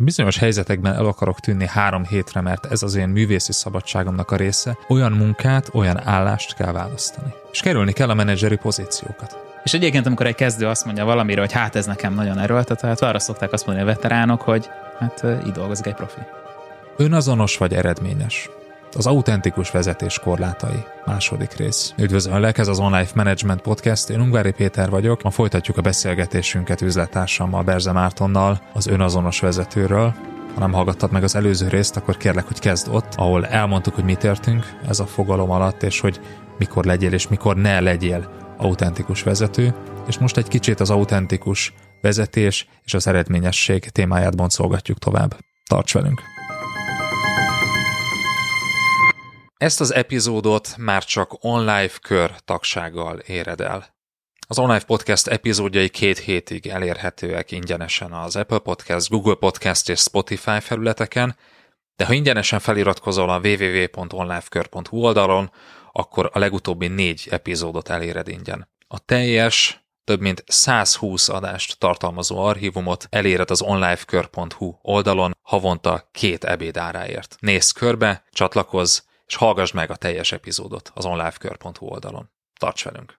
bizonyos helyzetekben el akarok tűnni három hétre, mert ez az én művészi szabadságomnak a része, olyan munkát, olyan állást kell választani. És kerülni kell a menedzseri pozíciókat. És egyébként, amikor egy kezdő azt mondja valamire, hogy hát ez nekem nagyon erőltetett, arra szokták azt mondani a veteránok, hogy hát így dolgozik egy profi. Önazonos vagy eredményes. Az autentikus vezetés korlátai. Második rész. Üdvözöllek, ez az Online Management Podcast. Én Ungvári Péter vagyok. Ma folytatjuk a beszélgetésünket üzlettársammal, Berze Mártonnal, az önazonos vezetőről. Ha nem hallgattad meg az előző részt, akkor kérlek, hogy kezd ott, ahol elmondtuk, hogy mit értünk ez a fogalom alatt, és hogy mikor legyél és mikor ne legyél autentikus vezető. És most egy kicsit az autentikus vezetés és az eredményesség témáját boncolgatjuk tovább. Tarts velünk! Ezt az epizódot már csak online kör tagsággal éred el. Az online podcast epizódjai két hétig elérhetőek ingyenesen az Apple Podcast, Google Podcast és Spotify felületeken, de ha ingyenesen feliratkozol a www.onlifekör.hu oldalon, akkor a legutóbbi négy epizódot eléred ingyen. A teljes, több mint 120 adást tartalmazó archívumot eléred az onlifekör.hu oldalon havonta két ebédáráért. Nézz körbe, csatlakozz, és hallgass meg a teljes epizódot az onlifekör.hu oldalon. Tarts velünk!